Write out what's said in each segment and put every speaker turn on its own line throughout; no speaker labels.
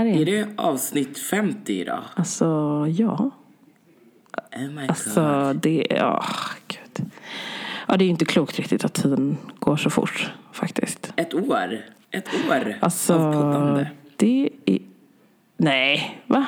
Är här igen.
Är det avsnitt 50 idag?
Alltså, ja.
Oh my
Alltså,
god.
det... Ja, gud. Ja, det är ju inte klokt riktigt att tiden går så fort, faktiskt.
Ett år? Ett år
Alltså,
av poddande.
det är... Nej, va?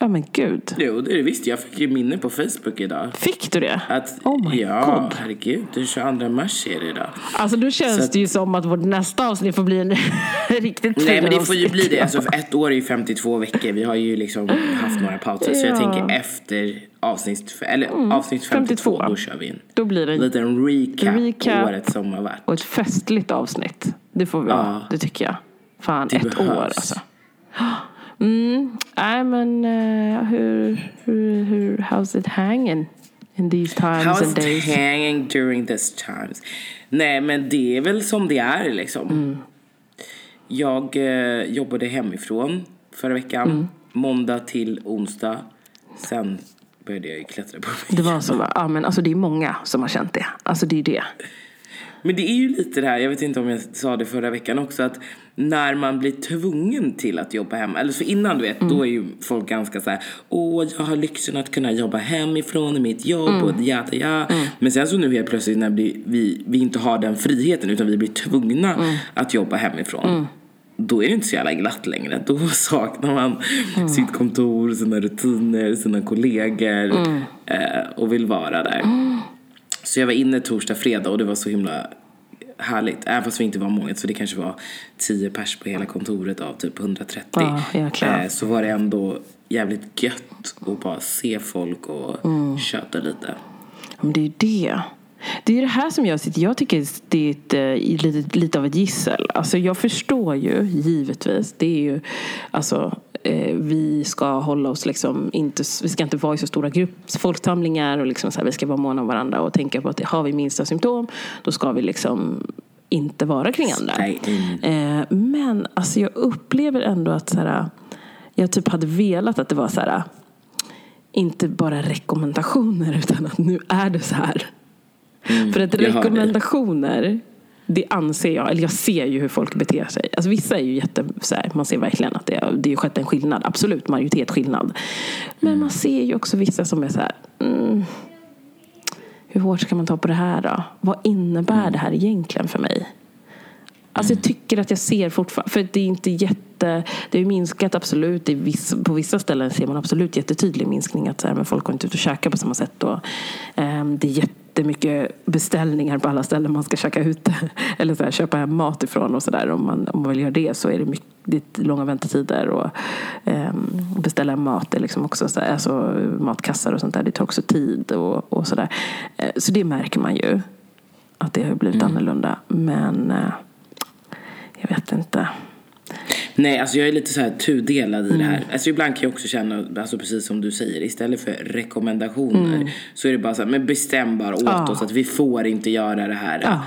Ja, men gud.
Jo, det är det visst. Jag fick ju minne på Facebook idag.
Fick du det?
Att,
oh my
ja,
god.
herregud. Den 22 mars är det idag.
Alltså, då känns
att-
det ju som att vårt nästa avsnitt får bli en riktigt
Nej men det får ju bli det. Alltså, för ett år är ju 52 veckor. Vi har ju liksom haft några pauser. Så jag
Ja. Mm.
tänker efter avsnitt, eller, avsnitt 52,
52.
då kör vi en
Då blir det en
liten recap,
Recap.
året som har varit.
Och ett festligt avsnitt. Det får vi ha.
Ja.
Det tycker jag. Fan,
Det
ett
behövs.
år alltså. Mm. Nej men eh, hur, hur, hur, how's it hanging in these times
How's
and days?
it hanging during this times? Nej men det är väl som det är liksom.
Mm.
Jag eh, jobbade hemifrån förra veckan.
Mm.
Måndag till onsdag. Sen började jag ju klättra på mig.
Det var så? Ja men alltså det är många som har känt det. Alltså det är det.
Men det är ju lite det här, jag vet inte om jag sa det förra veckan också, att när man blir tvungen till att jobba hemma, eller så innan du vet, då är ju folk ganska så här, åh jag har lyxen att kunna jobba hemifrån i mitt jobb och jada ja. Men sen så nu helt plötsligt när vi, vi, vi inte har den friheten utan vi blir tvungna att jobba hemifrån. Då är det inte så jävla glatt längre. Då saknar man sitt kontor, sina rutiner, sina kollegor eh, och vill vara där. Så jag var inne torsdag, fredag och det var så himla härligt. Även fast vi inte var många, så det kanske var 10 pers på hela kontoret av typ 130.
Ja,
eh, så var det ändå jävligt gött att bara se folk och
Mm.
köta lite.
Men det är ju det. Det är det här som jag sitter, jag tycker det är ett, eh, lite, lite av ett gissel. Alltså jag förstår ju givetvis, det är ju alltså eh, vi ska hålla oss liksom inte, vi ska inte vara i så stora grupp, folksamlingar och liksom så här, vi ska vara måna om varandra och tänka på att har vi minsta symptom då ska vi liksom inte vara kring andra.
Mm.
Eh, men alltså jag upplever ändå att så här, jag typ hade velat att det var så här inte bara rekommendationer utan att nu är det så här. För att rekommendationer, det anser jag, eller jag ser ju hur folk beter sig. Alltså vissa är ju jätte, så här, man ser verkligen att det, det är skett en skillnad, absolut majoritet skillnad. Men
Mm.
man ser ju också vissa som är så här, mm, hur hårt ska man ta på det här då? Vad innebär
Mm.
det här egentligen för mig? Alltså jag tycker att jag ser fortfarande, för det är inte jätte, det har minskat absolut, viss, på vissa ställen ser man absolut jättetydlig minskning att så här, men folk går inte ut och käkar på samma sätt och ehm, det är jättemycket beställningar på alla ställen man ska käka ute eller så här, köpa hem mat ifrån och sådär om man, om man vill göra det så är det mycket det är långa väntetider och ehm, beställa mat är liksom också så här, alltså matkassar och sånt där, det tar också tid och, och sådär. Eh, så det märker man ju att det har blivit annorlunda men eh, jag vet inte.
Nej, alltså jag är lite så här tudelad i det
Mm.
här. Alltså ibland kan jag också känna, alltså precis som du säger, istället för rekommendationer så är det bara så här, men bestäm bara åt
Mm. Ja.
oss att vi får inte göra det här.
Ja.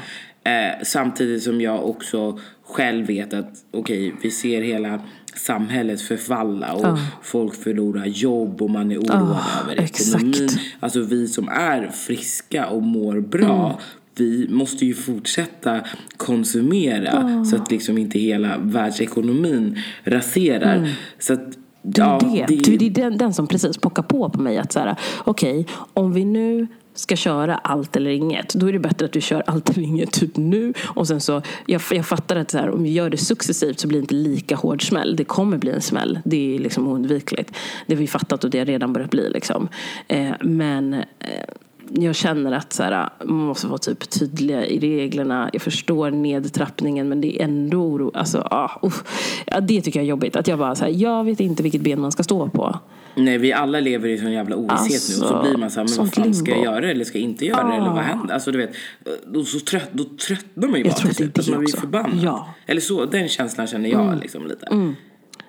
Eh, samtidigt som jag också själv vet att okej, vi ser hela samhället förfalla och
Ja.
folk förlorar jobb och man är oroad
Ja,
över
exakt.
ekonomin. Alltså vi som är friska och mår bra vi måste ju fortsätta konsumera så att liksom inte hela världsekonomin raserar. Så att,
Det är
ja,
det.
det,
Det är den, den som precis pockar på på mig. att så här, Okej, om vi nu ska köra allt eller inget, då är det bättre att vi kör allt eller inget typ nu. Och sen så, jag, jag fattar att så här, om vi gör det successivt så blir det inte lika hård smäll. Det kommer bli en smäll. Det är liksom oundvikligt. Det har vi fattat och det har redan börjat bli. Liksom. Eh, men eh, jag känner att så här, man måste vara typ tydliga i reglerna. Jag förstår nedtrappningen men det är ändå oro. Alltså, ah, uff. ja, det tycker jag är jobbigt. Att jag bara så här, jag vet inte vilket ben man ska stå på.
Nej, vi alla lever i sån jävla ovisshet nu och så
Alltså,
blir man så här, men vad fan ska jag
limbo.
göra eller ska jag inte göra det eller vad
Ah.
händer? Alltså du vet, då, så trött, då tröttnar man ju
Jag
bara
tror
till
att det är
slut. Alltså,
det
man blir förbannad.
Ja. Mm.
Eller så, den känslan känner jag liksom lite.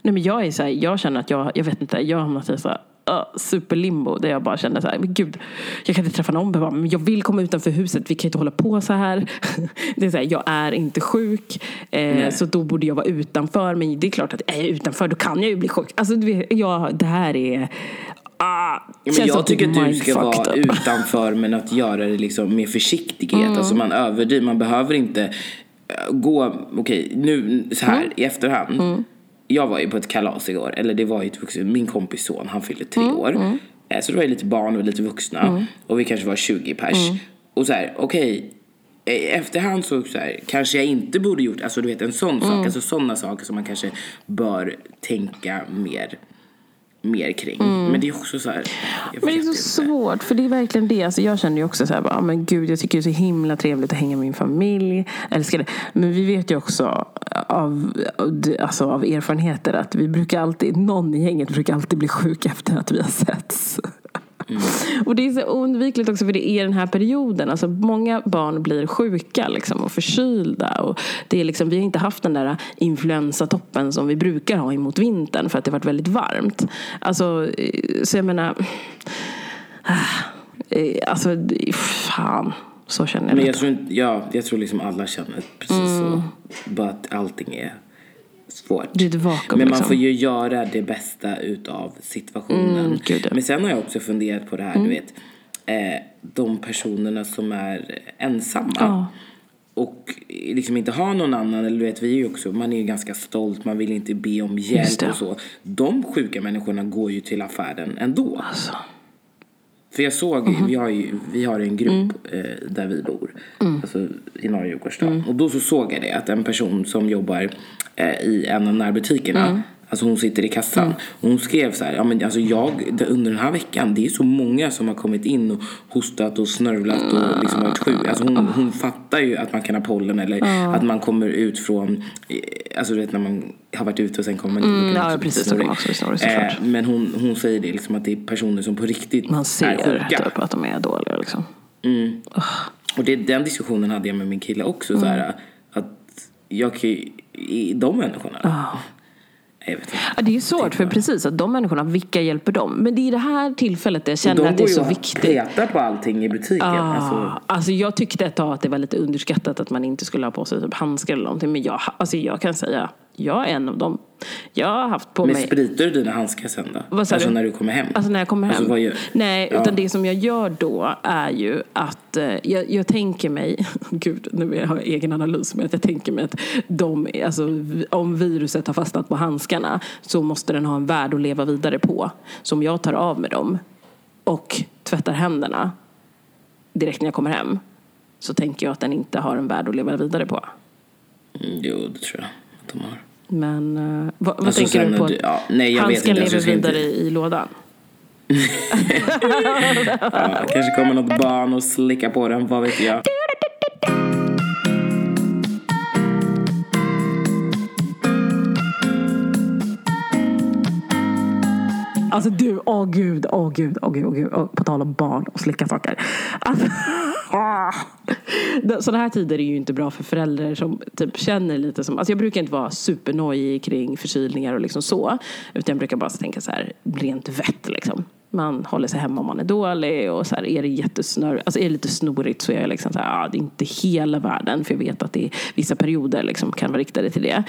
Nej, men jag, är så här, jag känner att jag, jag vet inte, jag har hamnat i så här, uh, superlimbo där jag bara känner så här, men gud, jag kan inte träffa någon, bara, men jag vill komma utanför huset, vi kan inte hålla på så här. Det är så här jag är inte sjuk, eh, så då borde jag vara utanför, men det är klart att är jag utanför då kan jag ju bli sjuk. Alltså, vet, ja, det här är, ah,
Ja, men jag tycker att du ska vara utanför men att göra det liksom med försiktighet.
Mm.
Alltså man överdriver, man behöver inte eh, gå, okej nu så här
Mm.
i efterhand. Jag var ju på ett kalas igår, eller det var ju ett vuxen, min kompis son, han fyllde tre
Mm,
år. Eh, Så det var ju lite barn och lite vuxna. Och vi kanske var 20 pers.
Mm.
Och så här, okej. eh, Efterhand så, så här, kanske jag inte borde gjort, alltså du vet en sån
Mm.
sak, alltså sådana saker som man kanske bör tänka mer, mer kring. Men det är också så här,
Mm. Men det är så
inte.
svårt, för det är verkligen det. Alltså jag känner ju också så här, bara, men gud, jag tycker det är så himla trevligt att hänga med min familj. Älskar det. Men vi vet ju också av, alltså av erfarenheter att vi brukar alltid, någon i gänget brukar alltid bli sjuk efter att vi har setts. Och det är så oundvikligt också för det är den här perioden. Alltså många barn blir sjuka liksom, och förkylda. Och det är liksom, vi har inte haft den där influensatoppen som vi brukar ha emot vintern för att det har varit väldigt varmt. Alltså, eh, så jag menar... eh, Alltså, fan. Så känner jag.
Men jag tror, ja, jag tror liksom alla känner precis
Mm.
så. Bara att allting är svårt.
Det är ett vakuum,
Men man
liksom.
får ju göra det bästa utav situationen.
Mm, gud.
Men sen har jag också funderat på det här, du vet. Eh, de personerna som är ensamma.
Ja.
Och liksom inte har någon annan, eller du vet, vi är ju också, man är ju ganska stolt, man vill inte be om hjälp och så. De sjuka människorna går ju till affären ändå.
Alltså.
För jag såg,
Mhm.
vi, har ju, vi har en grupp
Mm.
eh, där vi bor, alltså i norra Djurgårdsstaden. Och då så såg jag det, att en person som jobbar eh, i en av närbutikerna,
Mm.
Alltså hon sitter i kassan. Och hon skrev så här, ja men alltså jag, under den här veckan, det är så många som har kommit in och hostat och snörvlat och liksom varit sjuk. Alltså hon, hon fattar ju att man kan ha pollen eller att man kommer ut från, eh, alltså du vet när man har varit ute och sen kommer man in.
Mm, ja,
bli
precis, då kan man också snorig, såklart.
Eh, men hon, hon säger det liksom att det är personer som på riktigt
Man ser typ att de är dåliga. Liksom.
Och det, den diskussionen hade jag med min kille också. Så här, att jag kan ju, i de människorna. Inte.
Ja, det är svårt, för precis att de människorna, vilka hjälper dem? Men det är i det här tillfället jag känner
de
att det är
går ju
så
och
viktigt.
petar på allting i butiken.
Ah,
Alltså,
alltså jag tyckte ett tag att det var lite underskattat att man inte skulle ha på sig typ handskar eller någonting. Men jag, alltså jag kan säga, jag är en av dem. Jag har haft på
men
mig...
spritar du dina handskar sen då?
Vad sa
alltså
du?
när du kommer hem?
Alltså när jag kommer hem?
Alltså, vad gör-
Nej,
Ja.
utan det som jag gör då är ju att eh, jag, jag tänker mig, gud nu har jag egen analys, men att jag tänker mig att de, alltså, om viruset har fastnat på handskarna så måste den ha en värld att leva vidare på. Så om jag tar av med dem och tvättar händerna direkt när jag kommer hem så tänker jag att den inte har en värld att leva vidare på.
Mm, jo, det tror jag de har.
Men eh, vad, vad
Alltså,
tänker du på?
du- ja, nej, jag vet
Handsken
inte, alltså,
lever vidare
inte-
i, i lådan?
Ja, kanske kommer något barn och slickar på den, vad vet jag.
Alltså du, åh gud, åh gud, åh gud, åh gud. Oh, på tal om barn och slicka saker. Alltså. Sådana här tider är ju inte bra för föräldrar som typ känner lite som, alltså jag brukar inte vara supernojig kring förkylningar och liksom så. Utan jag brukar bara tänka så här, rent vett liksom. Man håller sig hemma om man är dålig och så här, är det jättesnör, alltså är det lite snorigt så är jag liksom så här, ah, det är inte hela världen. För jag vet att det är vissa perioder liksom kan vara riktade till det.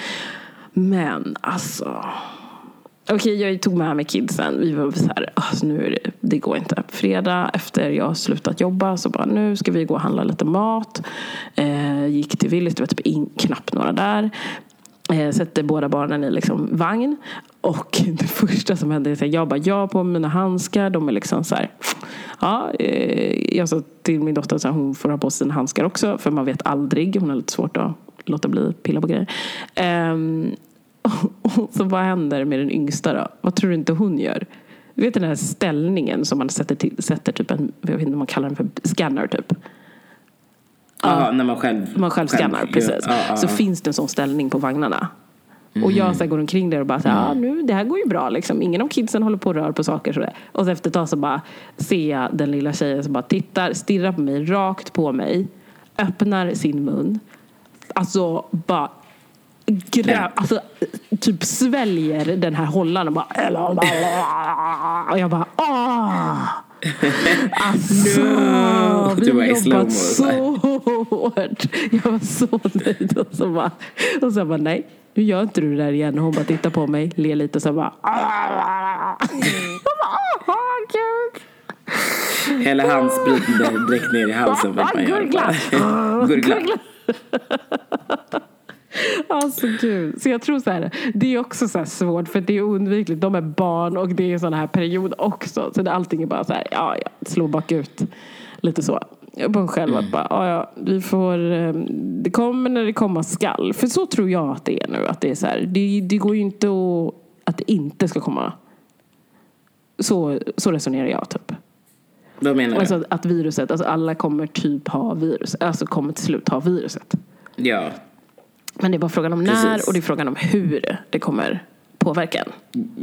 Men alltså, Okej, jag tog med mig kidsen. Vi var så här, alltså nu är det, det går inte. Fredag efter jag har slutat jobba så bara, nu ska vi gå och handla lite mat. Eh, gick till Willys, det var typ in, knappt några där. Eh, sätter båda barnen i liksom vagn. Och det första som hände är att jag bara, jag har på mig mina handskar. De är liksom så här, ja, eh, jag sa till min dotter att hon får ha på sig sina handskar också. För man vet aldrig, hon har lite svårt att låta bli att pilla på grejer. Ehm, och så vad händer med den yngsta då? Vad tror du inte hon gör? Du vet den här ställningen som man sätter, till, sätter typ en, jag vet inte om man kallar den för scanner typ.
Ja, när man själv...
Man själv scannar,
gör-
precis.
Ja, ja,
så finns det en sån ställning på vagnarna. Och jag så här, går omkring där och bara så här, ah, nu, det här går ju bra liksom. Ingen av kidsen håller på och rör på saker sådär. Och så efter ett tag så bara ser jag den lilla tjejen som bara tittar, stirrar på mig, rakt på mig. Öppnar sin mun. Alltså bara grä, alltså, typ sväljer den här hållaren och bara och jag bara åh! Alltså,
No!
vi har jobbat så hårt. Jag var så nöjd och så bara, och så bara nej, nu gör inte du det där igen. Och hon bara tittar på mig, ler lite och så bara åh gud.
Hela handspriten direkt ner i halsen.
Gurgla.
Gurgla.
Alltså gud. Så jag tror så här, det är också så svårt för det är oundvikligt. De är barn och det är en sån här period också. Så det, allting är bara så här, ja, ja, slå bakut. Lite så. På en själv att bara, ja, ja, vi får, eh, det kommer när det komma skall. För så tror jag att det är nu. Att det är så här, det, det går ju inte att, att det inte ska komma. Så, så resonerar jag typ.
Vad menar du?
Alltså att viruset, alltså alla kommer typ ha virus, alltså kommer till slut ha viruset.
Ja.
Men det är bara frågan om när
Precis.
och det är frågan om hur det kommer påverka en.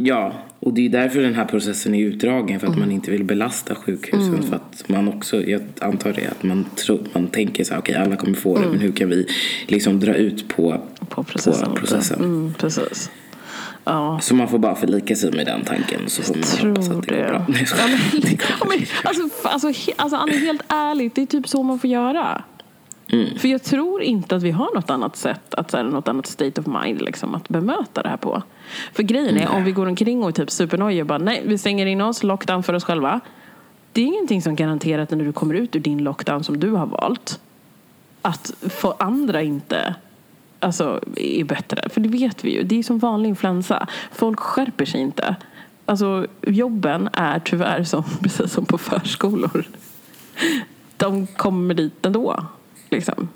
Ja, och det är därför den här processen är utdragen. För att
Mm.
man inte vill belasta sjukhusen. För att man också, jag antar det, att man, tror, man tänker så här, okej alla kommer få det.
Mm.
Men hur kan vi liksom dra ut på,
På processen.
På processen.
Mm, precis. Ja,
Så man får bara förlika sig med den tanken. Så får man hoppas
tror
att det
det.
går bra.
Ja, men, alltså, alltså, alltså Annie, helt ärligt, det är typ så man får göra.
Mm.
För jag tror inte att vi har något annat sätt, att, så här, något annat state of mind liksom, att bemöta det här på. För grejen är, om vi går omkring och är typ supernojiga och bara nej, vi stänger in oss, lockdown för oss själva. Det är ingenting som garanterar att när du kommer ut ur din lockdown som du har valt, att för andra inte alltså, är bättre. För det vet vi ju. Det är som vanlig influensa. Folk skärper sig inte. Alltså, jobben är tyvärr som, precis som på förskolor. De kommer dit ändå. Liksom.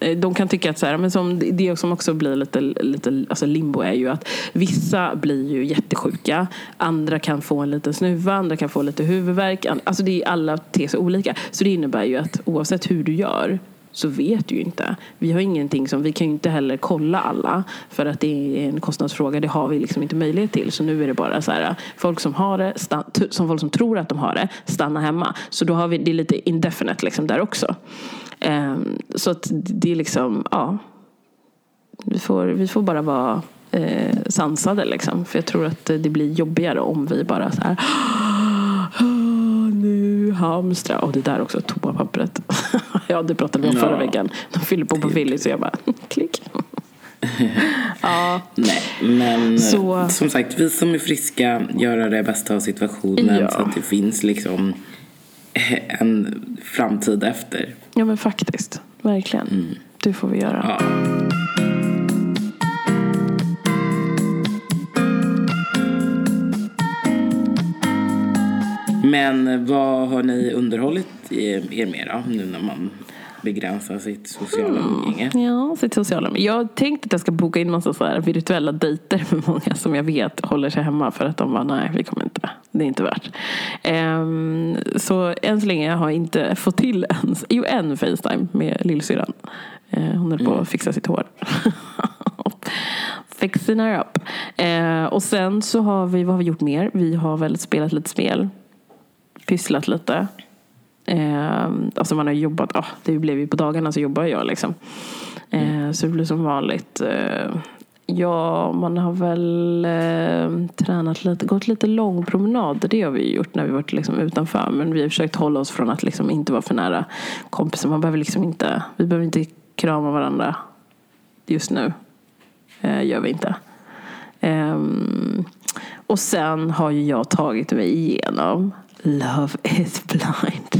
Eh, De kan tycka att så här, men som det som också blir lite, lite alltså limbo är ju att vissa blir ju jättesjuka. Andra kan få en liten snuva, andra kan få lite huvudvärk. Alltså det är alla ter sig olika. Så det innebär ju att oavsett hur du gör så vet du ju inte. Vi har ingenting som, vi kan ju inte heller kolla alla för att det är en kostnadsfråga. Det har vi liksom inte möjlighet till. Så nu är det bara så här, folk som har det, stan, t- som folk som tror att de har det, stanna hemma. Så då har vi det är lite indefinite liksom där också. Ehm, så att det är liksom, ja. Vi får, vi får bara vara eh, sansade liksom. För jag tror att det blir jobbigare om vi bara så här nu hamstra. Och det där också, toapappret. ja, det pratade vi om
Ja.
förra veckan. De fyller på på Willys så jag bara, klick. ja,
Nej, men
Så-
som sagt, vi som är friska, göra det bästa av situationen
Ja.
så att det finns liksom en framtid efter.
ja, men faktiskt. Verkligen. Det får vi göra.
Ja. Men vad har ni underhållit er med då, nu när man begränsar sitt sociala umgänge?
Ja, sitt sociala medier. Jag tänkte att jag ska boka in massa så här virtuella dejter med många som jag vet håller sig hemma för att de bara nej, vi kommer inte. Det är inte värt. Ehm, så än så länge har jag inte fått till ens, jo en Facetime med lillsyrran. Eh, hon höll på att fixa sitt hår. Fixing her up. Eh, och sen så har vi, vad har vi gjort mer? Vi har väl spelat lite spel. Pysslat lite. Eh, alltså man har jobbat, ah, det blev ju på dagarna så jobbar jag liksom. Eh, så det blir som vanligt. Eh, ja, man har väl eh, tränat lite, gått lite långpromenader. Det har vi gjort när vi varit liksom utanför. Men vi har försökt hålla oss från att liksom inte vara för nära kompisar. Man behöver liksom inte, vi behöver inte krama varandra just nu. Eh, gör vi inte. Ehm, och sen har ju jag tagit mig igenom Love is blind.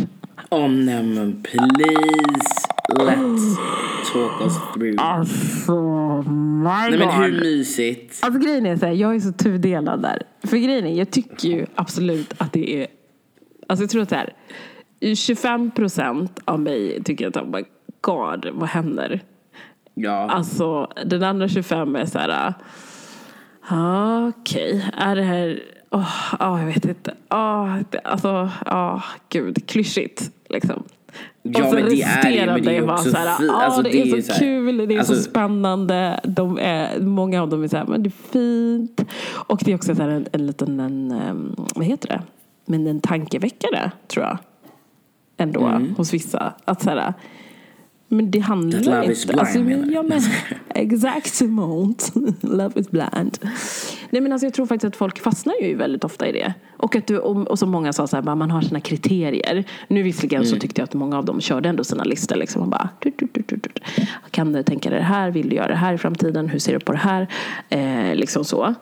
Oh nej men please, let's talk us through.
Alltså, my
Nej men hur mysigt?
Alltså grejen är så här, jag är så tudelad där. För grejen är, jag tycker ju absolut att det är, alltså jag tror att det här, 25 procent av mig tycker att oh my god, vad händer?
Ja,
Alltså den andra 25 är så här, ah, okej, är det här, åh, ah, jag vet inte, ah, det, alltså, ah, gud, klyschigt liksom.
Ja,
och så
men det är men det är också
så här, ah,
alltså,
det,
det är
är så
så
kul, det är så
alltså-
spännande, de är, många av dem är så här, men det är fint. Och det är också så här en, en liten, en, ehm, vad heter det, men en tankeväckare tror jag. Ändå
Mm.
hos vissa. Att så här, men det handlar
That love
inte...
is blind,
alltså, men, ja, men, exakt Simone. love is blind. Nej men alltså jag tror faktiskt att folk fastnar ju väldigt ofta i det. Och, att du, och, och som många sa, så här, bara, man har sina kriterier. Nu visserligen
Mm.
så tyckte jag att många av dem körde ändå sina listor. Liksom, och bara, tut, tut, tut. Kan du tänka dig det här? Vill du göra det här i framtiden? Hur ser du på det här? Eh, liksom så.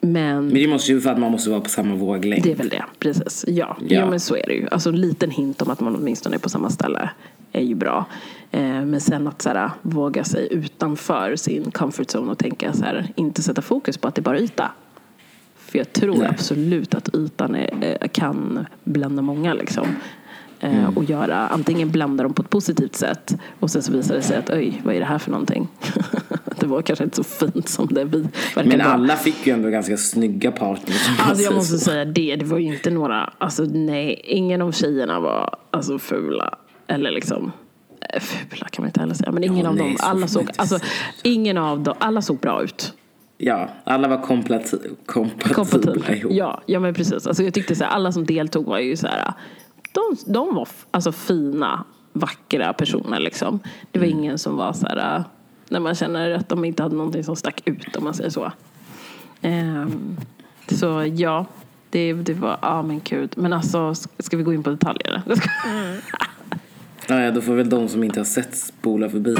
Men
Men det måste ju för att man måste vara på samma våglängd.
det är väl det, precis. Ja, ja.
Ja.
men så är det ju. Alltså en liten hint om att man åtminstone är på samma ställe är ju bra. Eh, men sen att så här, våga sig utanför sin comfort zone och tänka så här, inte sätta fokus på att det är bara yta. För jag tror
Nej.
absolut att ytan är, eh, kan blanda många liksom. Eh,
Mm.
Och göra, antingen blanda dem på ett positivt sätt och sen så visar det sig att oj, vad är det här för någonting? det var kanske inte så fint som det vi
Men
vara.
alla fick ju ändå ganska snygga partners.
Alltså jag måste säga det, det var ju inte några, alltså nej, ingen av tjejerna var alltså fula. Eller liksom, eh, fula kan man inte heller säga, men ingen av
nej,
dem, alla såg, alltså ingen av dem, alla såg bra ut.
Ja, alla var kompatibla
Kompatibla.
ihop.
Ja, ja men precis. Alltså jag tyckte så här, alla som deltog var ju så här, de, de var alltså fina, vackra personer liksom. Det var
Mm.
ingen som var så här, när man känner att de inte hade någonting som stack ut om man säger så. Ehm, så ja, det, det var, ja men gud. Men alltså, ska vi gå in på detaljer?
Ja, ja, då får väl de som inte har sett spola förbi.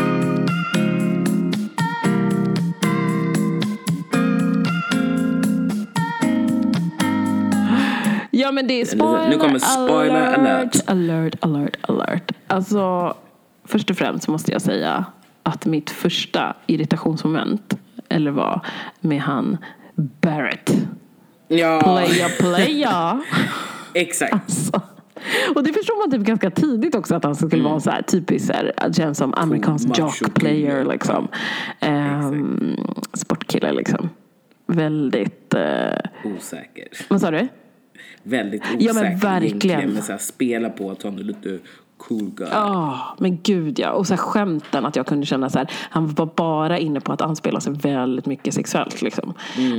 Ja men det är spoiler
Nu kommer spoiler alert.
Alert, alert, alert. Alltså, först och främst måste jag säga att mitt första irritationsmoment, eller var med han Barrett.
Ja,
Playa, playa.
exakt.
Alltså. Och det förstår man typ ganska tidigt också att han skulle vara så här typisk så här, känns som amerikansk jock player liksom. Ehm, sportkille liksom. Väldigt, eh,
Osäker.
vad sa du?
Väldigt osäker
Ja, men verkligen.
Men så här, spela på att han är lite cool guy.
Ja, men gud ja. Och så här skämten att jag kunde känna så här, han var bara inne på att anspela sig väldigt mycket sexuellt liksom.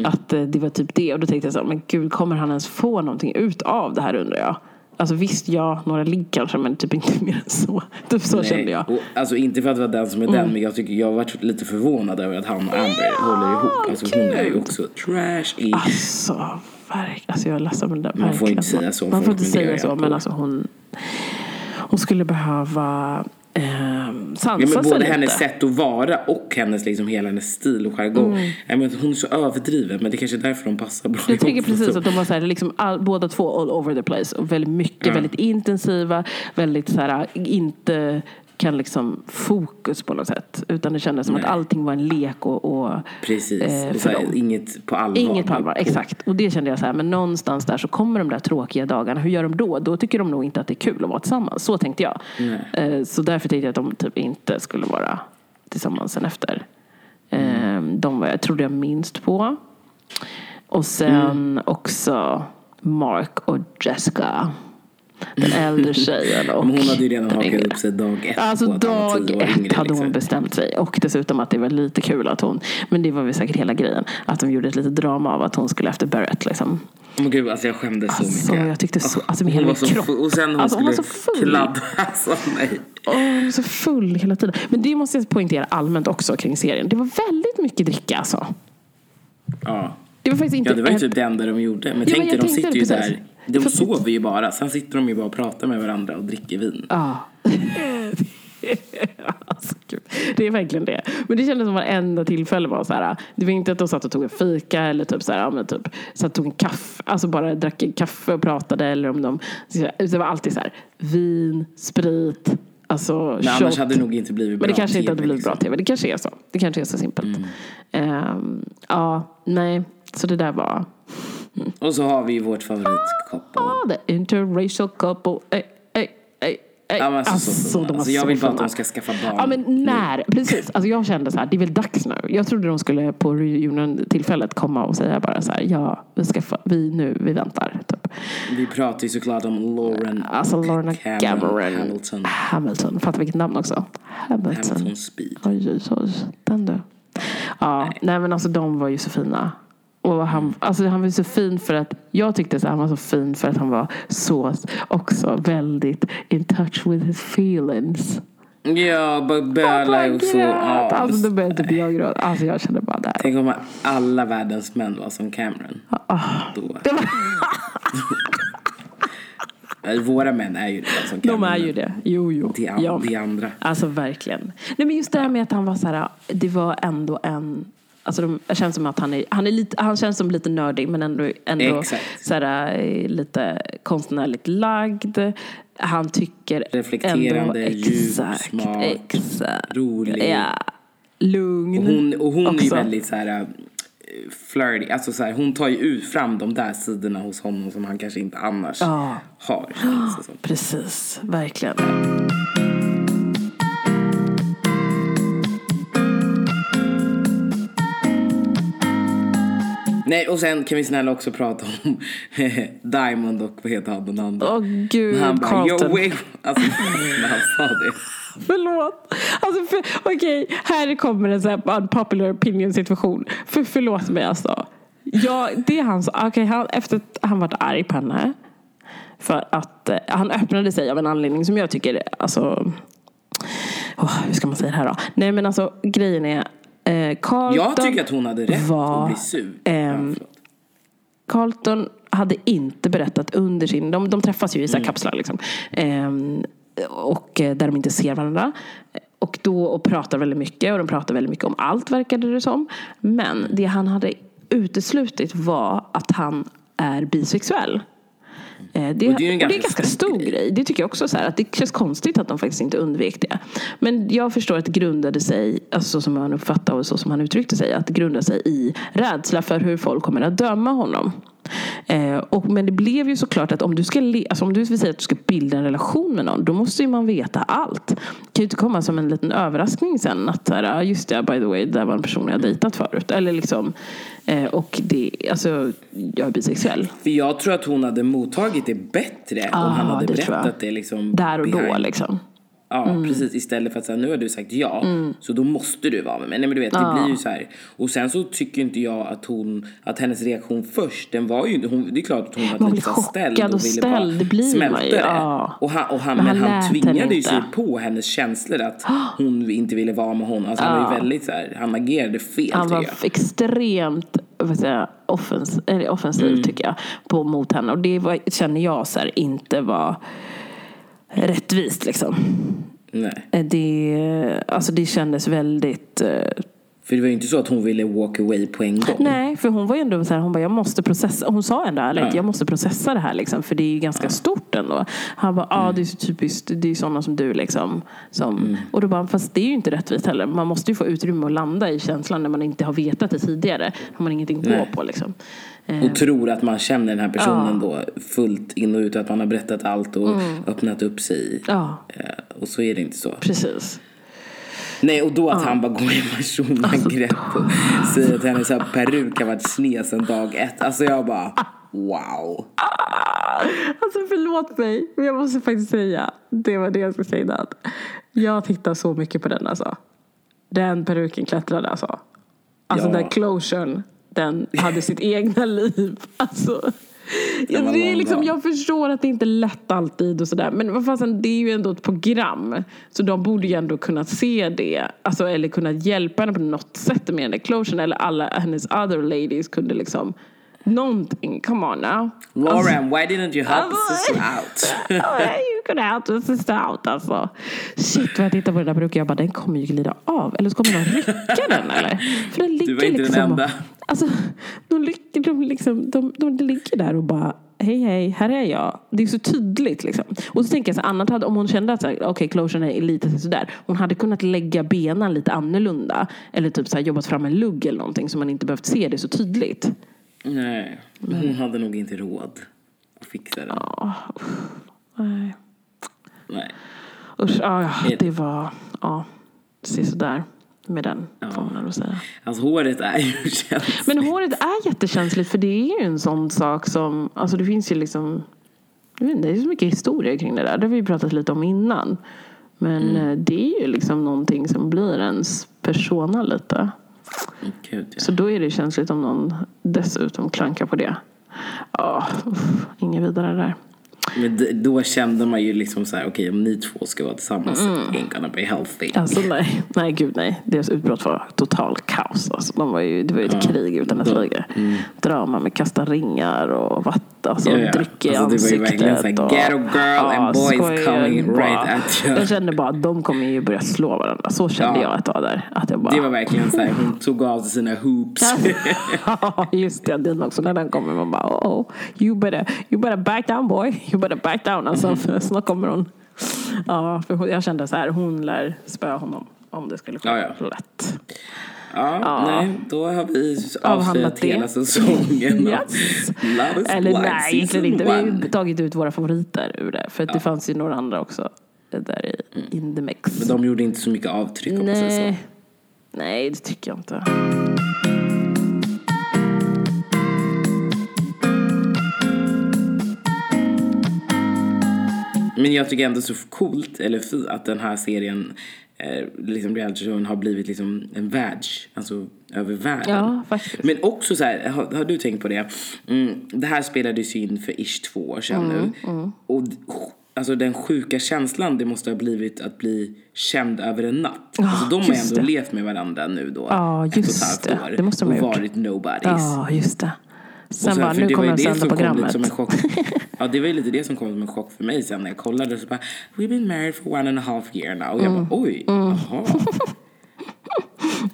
Att eh, det var typ det. Och då tänkte jag så här, men gud kommer han ens få någonting ut av det här undrar jag. Alltså visst, ja, några ligg kanske, men typ inte mer än så. Typ så
Nej,
kände jag. Mm.
Och, alltså inte för att vara den som är den, men jag tycker jag varit lite förvånad över att han och Amber håller ihop. Alltså hon är ju
gud.
också trash i...
Alltså, verk, alltså jag är ledsen men det
Man får
verkligen.
inte säga så
Man får inte säga så, men alltså hon, hon skulle behöva eh, sansa
Ja, men både
lite.
hennes sätt att vara och hennes liksom hela hennes stil och jargong. Jag menar, hon är så överdriven men det är kanske är därför de passar bra
Jag tycker precis att de var så här, liksom all, båda två all over the place. Och väldigt mycket,
Ja.
väldigt intensiva, väldigt så här, inte kan liksom fokus på något sätt. Utan det kändes som
Nej.
att allting var en lek och, och
Precis,
eh, för dem.
inget på allvar.
Inget på allvar, exakt. Och det kände jag så här, men någonstans där så kommer de där tråkiga dagarna. Hur gör de då? Då tycker de nog inte att det är kul att vara tillsammans. Så tänkte jag. Eh, Så därför tänkte jag att de typ inte skulle vara tillsammans sen efter. Eh, De var jag trodde jag minst på. Och sen också Mark och Jessica. Den äldre tjejen och
Men hon hade ju redan hakat upp sig dag ett
Alltså dag ett hade hon
liksom.
bestämt sig. Och dessutom att det var lite kul att hon, men det var väl säkert hela grejen, att de gjorde ett litet drama av att hon skulle efter Barrett liksom.
Men gud, alltså jag skämdes så
Alltså,
mycket.
jag tyckte så- alltså, med
hon
hela min kropp.
Och sen hon
Alltså, hon var
skulle
så full.
kladda. Alltså nej.
Åh, hon var så full hela tiden. Men det måste jag poängtera allmänt också kring serien. Det var väldigt mycket dricka alltså.
Ja.
Det var faktiskt inte
Ja, det var ju typ det enda de gjorde. Men
Ja,
tänk dig, de sitter ju
precis.
där. De sover ju bara. Sen sitter de ju bara och pratar med varandra och dricker vin.
Ja. alltså. Det är verkligen det. Men det kändes som varenda tillfälle var så här. Det var inte att de satt och tog en fika eller typ så här, ja, men typ, satt och tog en kaffe. Alltså bara drack en kaffe och pratade. Eller om de, det var alltid så här. Vin, sprit, alltså
Men annars
shot.
hade det nog inte blivit bra
Men det kanske inte hade blivit bra
liksom.
tv. Det kanske är så. Det kanske är så simpelt.
Mm.
Ehm, ja, nej. Så det där var
Och så har vi vårt favoritkoppel.
ah, the interracial couple. Ey, ey, ey, ey.
Ja, men alltså, så fina.
de
Alltså, jag vill bara att de ska skaffa barn.
Ja men när, precis. Alltså jag kände så här, det är väl dags nu. Jag trodde de skulle på reunion-tillfället komma och säga bara så här, ja, vi ska få, vi nu, vi väntar. Typ.
Vi pratar ju såklart om Lauren
Alltså Lorna
Cameron. Hamilton.
Hamilton, fattar vilket namn också. Hamilton.
Hamilton Speed.
Oj, oj, oj. Den du. Ja, nej. men alltså de var ju så fina. Och han, alltså han var så fin för att, jag tyckte att han var så fin för att han var så, också väldigt in touch with his feelings.
Ja, bara böla och så.
grät.
Ja,
Alltså då började typ jag gråta. Alltså jag kände bara där.
Tänk om alla världens män var som Cameron. Då.
Var,
Nej, Våra män är ju det som Cameron.
de är ju det. Jo, jo.
Det, an-
Ja.
det andra.
Alltså verkligen. Nej men just det här med att han var så här, det var ändå en Alltså de, det känns som att han är, han är lite, han känns som lite nördig men ändå, ändå
Exakt.
såhär, eh, lite konstnärligt lagd. Han tycker
Reflekterande,
ändå,
djup,
exakt,
smart,
exakt,
rolig.
Ja, lugn.
Och hon, och hon är väldigt så här äh, flirty. Alltså så här, hon tar ju ut fram de där sidorna hos honom som han kanske inte annars
Ja.
har.
Precis, verkligen.
Nej, och sen kan vi snälla också prata om Diamond och vad heter han den andra?
Åh gud,
han bara,
Carlton.
yo. Alltså när han sa det.
Förlåt. Alltså för, okej, här kommer en så här unpopular opinion situation. För, förlåt mig alltså. Ja, det han sa. Okej, han, efter att han varit arg på henne. För att eh, han öppnade sig av en anledning som jag tycker, alltså. åh, hur ska man säga det här då? Nej men alltså grejen är. Eh, Carlton
Jag tycker att hon hade rätt
var,
att bli sur.
ehm. Carlton hade inte berättat under sin... De, de träffas ju i så här kapslar. Liksom. Ehm, och eh, där de inte ser varandra. Och då och pratar väldigt mycket. Och de pratar väldigt mycket om allt verkade det som. Men det han hade uteslutit var att han är bisexuell. Eh, Det,
det är en
det är
ganska
ganska
stor
stor grej. Det tycker jag också. Så här, att det känns konstigt att de faktiskt inte undvek det. Men jag förstår att det grundade sig, alltså så som han uppfattade och så som han uttryckte sig, att det grundade sig i rädsla för hur folk kommer att döma honom. Eh, och, men det blev ju såklart att om du, ska le, alltså om du vill säga att du ska bilda en relation med någon, då måste ju man veta allt. Det kan ju inte komma som en liten överraskning sen att så här, ah, just det, by the way, det där var en person jag dejtat förut. Eller liksom, eh, och det, alltså, jag är bisexuell.
För jag tror att hon hade mottagit det bättre
Ah,
om han hade
det
berättat det liksom
Där och då
behind.
liksom.
Ja, precis. Istället för att säga nu har du sagt ja, så då måste du vara med mig. Nej men du vet, det
Ja.
blir ju så här. Och sen så tycker inte jag att hon, att hennes reaktion först, den var ju, hon, det är klart att hon var
Man
lite
blir
så här ställd och
och
ville bara
det blir man
smälta
ju,
det.
ja.
Och han, och han,
Men
men
han
han,
lät henne
tvingade ju sig på hennes känslor att hon inte ville vara med honom. Alltså han var ju väldigt så här, han agerade fel
Han var extremt säga, offens, offensiv
Mm.
tycker jag på, mot henne. Och det var, känner jag så här, inte var rättvist liksom.
Nej.
Eh, Det, alltså det kändes väldigt... eh,
För det var ju inte så att hon ville walk away på en gång.
Nej, för hon var ju ändå så här, hon bara, jag måste processa. Hon sa ändå ärligt,
Ja.
jag måste processa det här liksom, för det är ju ganska stort ändå. Han bara, ja ah, det är så typiskt, det är sådana som du liksom. Som, Och då bara, fast det är ju inte rättvist heller. Man måste ju få utrymme att landa i känslan när man inte har vetat det tidigare. Har man ingenting att gå på liksom. Eh,
Och tror att man känner den här personen då fullt in och ut. Att man har berättat allt och öppnat upp sig.
Ja,
Eh, Och så är det inte så.
precis.
Nej, och då att han bara går i personangrepp och säger att hennes peruk har varit sned sedan dag ett. Alltså jag bara, wow.
Alltså förlåt mig, men jag måste faktiskt säga, det var det jag skulle säga innan. Jag tittar så mycket på den alltså. Den peruken klättrade alltså. Alltså
Ja.
den closuren, den hade sitt egna liv. Alltså. Ja, det är liksom, jag förstår att det inte är lätt alltid och sådär. Men vad fasen, det är ju ändå ett program. Så de borde ju ändå kunna se det. Alltså, eller kunna hjälpa henne på något sätt med den. Eller alla hennes other ladies kunde liksom Någonting, come on now.
Lauren, why didn't you help
Alltså-
us sister out?
You could help us sister out alltså. Shit vad jag tittar på den där peruken jag bara den kommer ju glida av. Eller så kommer någon rycka den eller? För den ligger
var inte den
liksom
enda.
Alltså, de, de, liksom, de, de, ligger där och bara Hej hej, här är jag. Det är så tydligt liksom. Och så tänker jag så annat hade, om hon kände att okej okay, closuren är lite sådär. Hon hade kunnat lägga benen lite annorlunda. Eller typ så jobbat fram en lugg eller någonting så man inte behövt se det så tydligt.
Nej, hon hade nog inte råd att fixa det.
Uff, nej.
Nej.
Usch, ja, ja, det var, ja, se sådär med den får man ändå säga.
Alltså håret är ju känsligt.
Men håret är jättekänsligt för det är ju en sån sak som, alltså det finns ju liksom, jag vet inte, det är så mycket historia kring det där. Det har vi pratat lite om innan. Men eh, det är ju liksom någonting som blir ens persona lite.
Gud, ja.
Så då är det känsligt om någon dessutom klankar på det. Ja, uff, inget vidare där.
Men då kände man ju liksom så här, okej om ni två ska vara tillsammans,
Mm.
it ain't gonna be healthy.
Alltså nej, nej gud nej. Deras utbrott var total kaos. Alltså, de var ju, det var ju ett krig utan dess like. Drama med kasta ringar och vatten, alltså
Ja, ja.
drick i
Alltså, det var ju
ansiktet.
verkligen så här,
och-
ghetto girl and boys coming
bara.
right at you.
Jag kände bara att de kommer ju börja slå varandra. Så kände
Ja.
jag ett tag där. Att jag bara,
Det var verkligen så här, hon tog av sig sina hoops.
Ja, just det. Den också. När den kommer man bara oh, oh you, better, you better back down boy. You better back down. Alltså, för snart kommer hon. Ja, för jag kände så här. Hon lär spöa honom. Om det skulle gå
Ja, ja.
lätt.
Ja, nej, då har vi
Avhandlat
avslöjat
det.
hela säsongen.
Yes.
Love is
Eller
blind
nej, egentligen inte. Vi har tagit ut våra favoriter ur det. För att det fanns ju några andra också. Där i, in the mix.
Men de gjorde inte så mycket avtryck om man säger så.
Nej. Nej, det tycker jag inte.
Men jag tycker ändå så coolt, eller fi- att den här serien, eh, liksom reality-showen har blivit liksom en världs, alltså över världen.
Ja, faktiskt.
Men också så här, har, har du tänkt på det? Mm, det här spelades ju in för ish två år sedan
Mm,
nu. Och d- alltså den sjuka känslan det måste ha blivit att bli känd över en natt. alltså de har
just
ändå
det.
levt med varandra nu då.
Ja,
ett och ett
just
halvt
det.
år.
Det måste de ha
och
gjort.
varit nobodies.
Ja, just det. Sen,
Och
bara, nu kommer
det
sända programmet.
som en chock. Ja, det var ju lite det som kom som en chock för mig sen när jag kollade. Så bara, we've been married for one and a half year now. Och jag
Mm.
bara, oj, jaha.
Ja,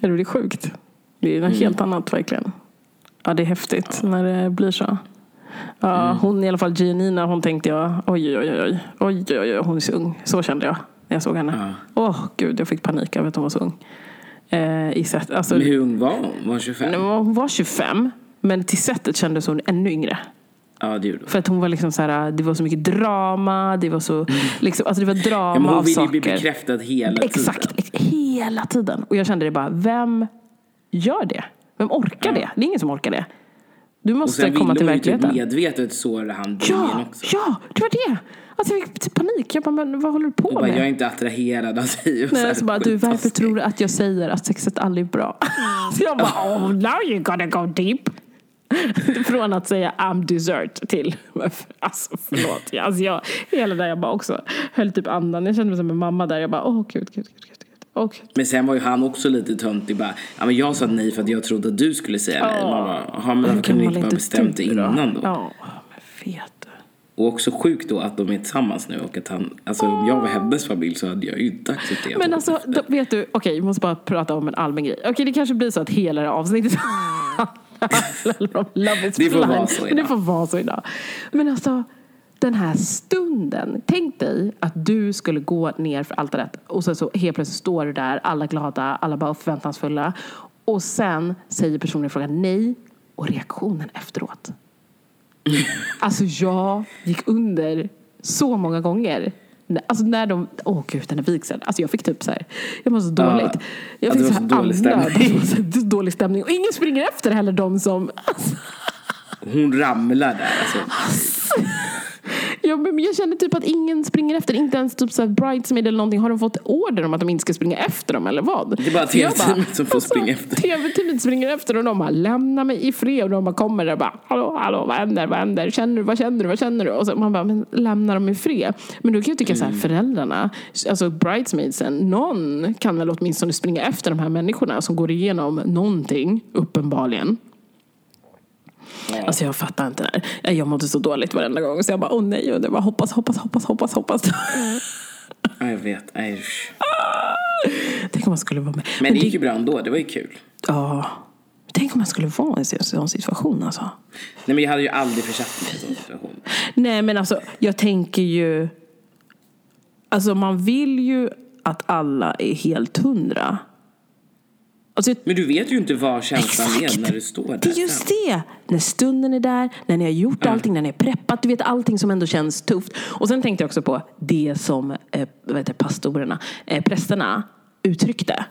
Det är sjukt. Det är något
Mm.
helt annat verkligen. Ja, det är häftigt när det blir så. Ja,
Mm.
Hon i alla fall, Gianina, hon tänkte jag, oj, oj, oj, oj, oj, oj, oj, hon är så ung. Så kände jag när jag såg henne. Åh, gud, jag fick panik över att hon var så ung. Eh, i sätt, alltså,
Men hur ung var hon? Var hon 25?
Nej, men Hon var 25, men till sättet kändes hon ännu yngre.
Ja, det gjorde hon.
För att hon var liksom så här, det var så mycket drama, det var så, liksom, alltså det var drama
Ja, men hon
av
ville ju bli
saker.
bekräftad hela tiden.
Exakt, ex- hela tiden. Och jag kände det bara, vem gör det? Vem orkar det? Det är ingen som orkar det. Du
Och
måste
sen
komma till
ville hon ju typ
verkligheten.
medvetet såra han
ja,
också.
ja, det var det. Alltså jag fick typ panik. Jag bara, men vad håller du på
Och bara,
med?
jag är inte attraherad av dig. Och
Nej,
här
så bara, du, varför tror du att jag säger att sexet aldrig är bra? så jag bara, oh, now you're gonna go deep. Från att säga I'm dessert till, alltså förlåt. Alltså jag, hela där jag bara också höll typ andan. Jag kände mig som en mamma där. Jag bara, åh oh, gud, gud, gud, gud. Och,
Men sen var ju han också lite töntig. Bara, ja, men jag sa nej för att jag trodde att du skulle säga nej. Man bara, jaha, men varför kunde ni inte bara bestämt det innan då?
Ja, men vet du.
Och också sjukt då att de är tillsammans nu och att han, alltså om jag var hennes familj så hade jag ju inte accepterat
Men
honom
alltså, då, vet du, okej, vi måste bara prata om en allmän grej. Okej, det kanske blir så att hela det här avsnittet Love is
Det får
blind.
vara så idag.
Det får vara så idag. Men alltså, den här stunden. Tänk dig att du skulle gå ner för altaret och sen så helt plötsligt står du där, alla glada, alla bara förväntansfulla. Och sen säger personen i fråga nej och reaktionen efteråt. Alltså jag gick under så många gånger. Alltså när de, åh gud den här vigseln. Alltså jag fick typ så här, jag mår så
Ja.
dåligt. Jag
Ja,
fick
det
så
så dålig stämning.
Så dålig stämning. Och ingen springer efter heller de som, alltså,
Hon ramlar där alltså.
Ja, men jag känner typ att ingen springer efter. Inte ens typ så här bridesmaid eller någonting. Har de fått order om att de inte ska springa efter dem eller vad?
Det är bara TV-teamet som får
alltså,
springa efter.
TV-teamet springer efter och de bara lämna mig i fred. Och de bara kommer där och bara hallå, hallå, vad händer, vad händer? Känner du, vad känner du, vad känner du? Och så man bara, men lämna dem i fred. Men då kan jag tycka så här,
Mm.
föräldrarna, alltså bridesmaidsen, någon kan väl åtminstone springa efter de här människorna som går igenom någonting, uppenbarligen. Alltså jag fattar inte det här. Jag mådde så dåligt varenda gång så jag bara, åh nej, och det var hoppas, hoppas, hoppas, hoppas, hoppas.
Ja, jag vet. Nej, usch.
Tänk om man skulle vara med.
Men det gick ju bra ändå, det var ju kul.
Ja. Tänk om man skulle vara i en sån situation alltså.
Nej men jag hade ju aldrig försatt mig i en sån situation.
Nej men alltså, jag tänker ju... Alltså man vill ju att alla är helt hundra. Alltså,
Men du vet ju inte vad känslan är när du står där.
Det är just det! När stunden är där, när ni har gjort allting, när ni är preppat. Du vet allting som ändå känns tufft. Och sen tänkte jag också på det som eh, vad heter, pastorerna, eh, prästerna uttryckte.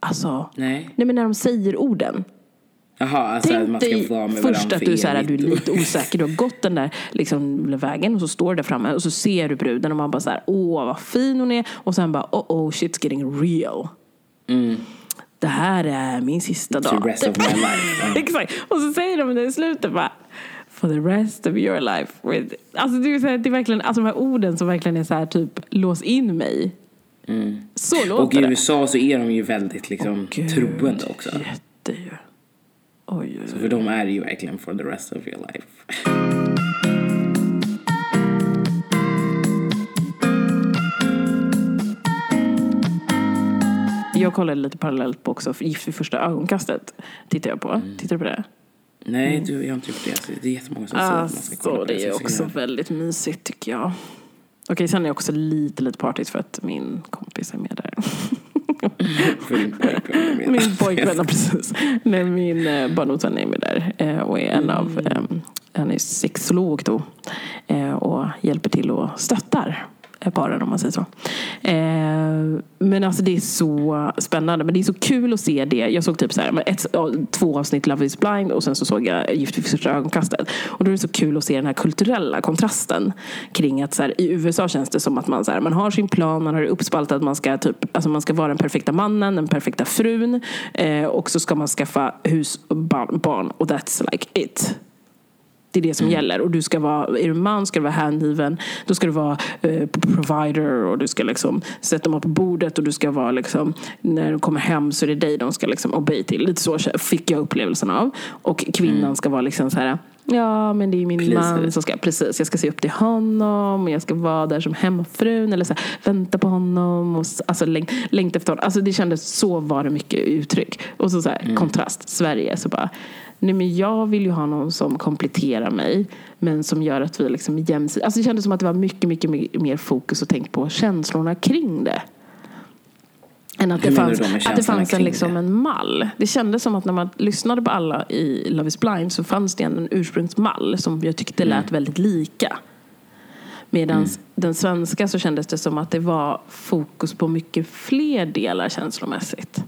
Alltså,
Nej.
nej men när de säger orden.
Jaha, alltså
Tänk
man ska
dig
få med
först att du, så här, du är lite osäker. Du har gått den där liksom, vägen och så står du där framme och så ser du bruden och man bara så här, åh vad fin hon är. Och sen bara, oh oh shit's getting real. Det här är min sista
The
dag.
rest of my life. Ja.
Exakt. Och så säger de det i slutet bara, for the rest of your life. With... Alltså det, är så här, det är verkligen, alltså de här orden som verkligen är så här typ lås in mig. Så låter
Mm. Och i
det.
USA så är de ju väldigt liksom
Gud,
troende också.
Jätte ju. Oj, oj, oj.
För de är ju verkligen for the rest of your life.
Jag kollade lite parallellt på också, Gift vid första ögonkastet. Tittar jag på.
Mm.
Tittar du på det?
Nej, du, jag har inte gjort det. Alltså, det är jättemånga som säger att man ska kolla på
det är
så
också väldigt mysigt tycker jag. Okej, sen är jag också lite, lite partisk för att min kompis är med där.
Är.
Min pojkvän, precis. Nej, min eh, barndomsvän är med där eh, och är en av,
Mm.
eh, han är sexolog då. Eh, och hjälper till och stöttar Eh, paren om man säger så. Eh, men alltså det är så spännande. Men det är så kul att se det. Jag såg typ så här, ett, två avsnitt Love is blind och sen så såg jag Gift vid första ögonkastet. Och då är det så kul att se den här kulturella kontrasten kring att så här, i USA känns det som att man, så här, man har sin plan, man har det uppspaltat, man ska, typ, alltså man ska vara den perfekta mannen, den perfekta frun eh, och så ska man skaffa hus och barn, barn och that's like it. Det är det som gäller. Och du ska vara, är du man ska du vara hängiven. Då ska du vara eh, provider och du ska liksom sätta dem på bordet och du ska vara liksom, när du kommer hem så är det dig de ska liksom obey till. Lite så fick jag upplevelsen av. Och kvinnan ska vara liksom så här, ja men det är min
Pleaser.
man som ska, precis, jag ska se upp till honom och jag ska vara där som hemmafrun eller så här, vänta på honom och alltså läng, längta efter honom. Alltså det kändes, så var det mycket uttryck. Och så, så här, kontrast, Sverige så bara Nej, men jag vill ju ha någon som kompletterar mig men som gör att vi liksom är jämsida. Alltså det kändes som att det var mycket, mycket mer- fokus och tänk på känslorna kring det. Än att det
Hur menar
fanns, att det fanns en, liksom
det?
en mall. Det kändes som att när man lyssnade på alla i Love is blind så fanns det en ursprungsmall som jag tyckte
Mm.
lät väldigt lika. Medan den svenska så kändes det som att det var fokus på mycket fler delar känslomässigt.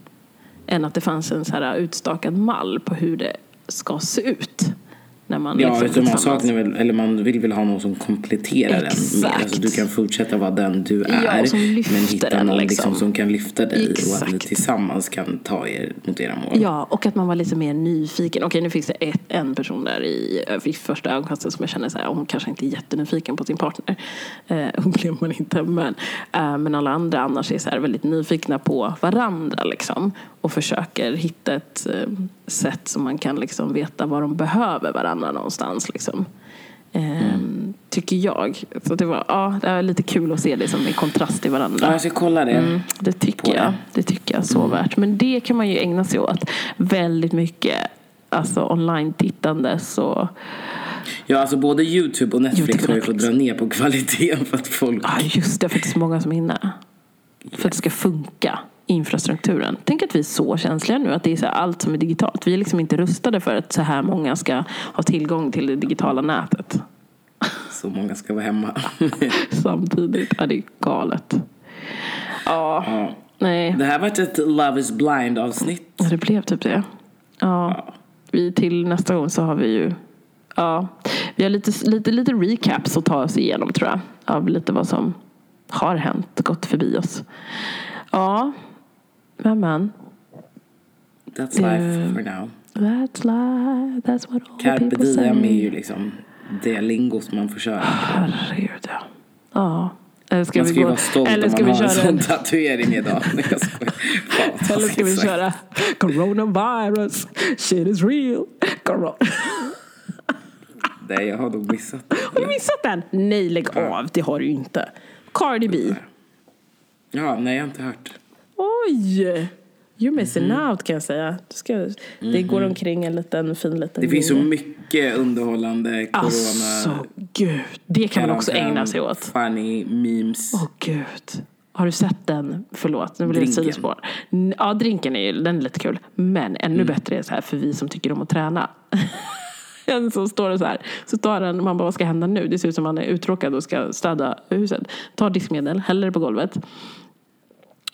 Än att det fanns en så här utstakad mall på hur det ska se ut. När man
Ja,
liksom
utan man, saknar väl, eller man vill väl ha någon som kompletterar den.
Exakt.
Mer. Alltså, du kan fortsätta vara den du
Ja,
är.
lyfter
men hitta
den,
någon
liksom.
liksom, som kan lyfta dig och att ni
Exakt.
tillsammans kan ta er mot era mål.
Ja, och att man var lite mer nyfiken. Okej, nu finns det ett, en person där i, i första ögonkastet som jag känner så här, hon kanske inte är jättenyfiken på sin partner. Eh, upplever man inte. Men, eh, men alla andra annars är så här väldigt nyfikna på varandra liksom. Och försöker hitta ett eh, sätt som man kan liksom veta vad de behöver varandra någonstans. Liksom. Eh, Tycker jag. Så det var, ja, det var lite kul att se det som en kontrast till varandra.
Ja, jag ska kolla det.
Mm, det tycker.
Mm.
jag. Det tycker jag så värt. Men det kan man ju ägna sig åt väldigt mycket. Alltså online-tittande så...
Ja, alltså både YouTube och Netflix
YouTube och
har ju fått dra ner på kvaliteten för att folk...
Ja, just det. För att det är så många som är inne. För att det ska funka. Infrastrukturen. Tänk att vi är så känsliga nu. Att det är så allt som är digitalt. Vi är liksom inte rustade för att så här många ska ha tillgång till det digitala nätet.
Så många ska vara hemma.
Samtidigt. Ja, det är galet. Ja,
ja.
nej.
Det här var ett Love is blind avsnitt.
Ja, det blev typ det. Ja. Vi till nästa gång så har vi ju Ja, vi har lite, lite, lite recaps att ta oss igenom tror jag. Av lite vad som har hänt, gått förbi oss. Ja, men men.
That's life
Eh,
for now.
That's life, that's what all
Carpe
people say.
diem är ju liksom det lingo som man får köra.
Herregud, ja. Ja. Eller ska
Man
vi
ska ju
gå...
vara stolt
Eller
om man
vi
har en
köra
sån
en...
tatuering idag. Nej, jag skojar. Fan,
Eller ska vi köra Coronavirus, shit is real. Corona.
Nej, jag har nog missat det.
Har du missat den? Nej, lägg av. Det har du ju inte. Cardi B.
Ja, nej, jag har inte hört.
Oj! You're missing out kan jag säga. Ska, Det går omkring en liten fin liten
Det finns så mycket underhållande corona...
Alltså, gud. Det kan man också ägna sig åt.
Funny memes.
Åh gud. Har du sett den? Förlåt, nu blir det sidospår. Ja, drinken är ju den är lite kul. Men ännu
Mm.
bättre är så här för vi som tycker om att träna. En som står det så här. Så tar han, man bara, vad ska hända nu? Det ser ut som han är uttråkad och ska städa huset. Tar diskmedel, häller det på golvet.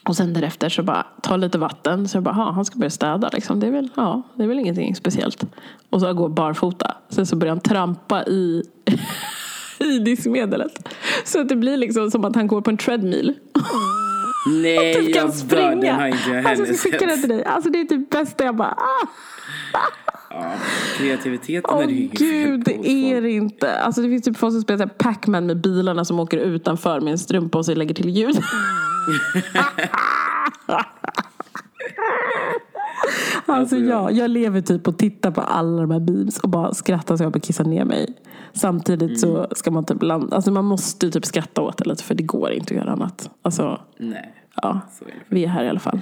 Och sen därefter så bara tar lite vatten. Så jag bara, "Ha, han ska börja städa liksom. Det är väl, ja, det är väl ingenting speciellt. Och så går barfota. Sen så börjar han trampa i, i diskmedlet. Så att det blir liksom som att han går på en treadmill.
Nej,
Typ kan
jag dör. Den har
springa.
inte jag
Alltså
heller
jag ska skicka
sett.
till dig. Alltså det är typ bästa. Jag bara, ah.
Ja, kreativiteten
Åh
är det ju
gud, det är det inte. Alltså det finns typ folk som spelar Pac-Man med bilarna som åker utanför med en strumpa och så lägger till ljud. Alltså jag, jag lever typ och tittar på alla de här memes och bara skrattar så jag bara kissar ner mig. Samtidigt så ska man typ landa, alltså man måste typ skratta åt det lite för det går inte att göra annat. Alltså,
Nej,
ja, vi är här i alla fall.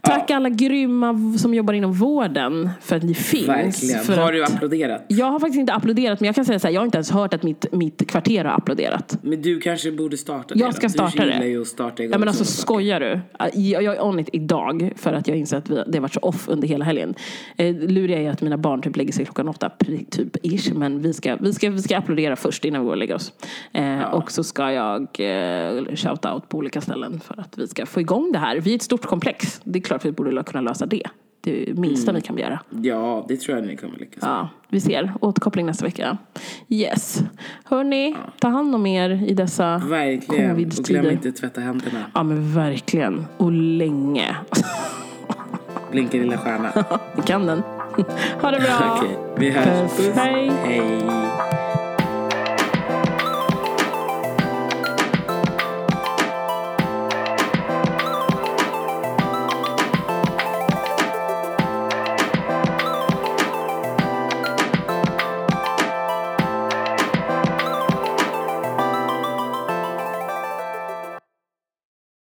Tack alla grymma som jobbar inom vården för att ni finns.
Verkligen.
För
Har du applåderat?
jag har faktiskt inte applåderat men jag kan säga så här, jag har inte ens hört att mitt, mitt kvarter har applåderat.
Men du kanske borde starta det
Jag
då.
ska starta
Du
det.
ju att starta igång
Ja men alltså skojar du? Jag, jag är on it idag för att jag inser att vi, det har varit så off under hela helgen. Eh, luriga är att mina barn typ lägger sig klockan åtta typ ish men vi ska, vi ska, vi ska applådera först innan vi går och lägger oss. Eh, Och så ska jag eh, shout out på olika ställen för att vi ska få igång det här. Vi är ett stort komplex. Det är klart vi borde kunna lösa det. Det är minsta vi kan begära.
Ja, det tror jag ni kommer lyckas med.
Ja, vi ser. Återkoppling nästa vecka. Yes. Hörni, ta hand om er i dessa
Verkligen. Och glöm inte tvätta händerna.
Ja men verkligen. Och länge.
Blinka lilla stjärna.
Vi kan den. Ha det bra.
Okej, vi hörs.
Puss. Hej.
Hej.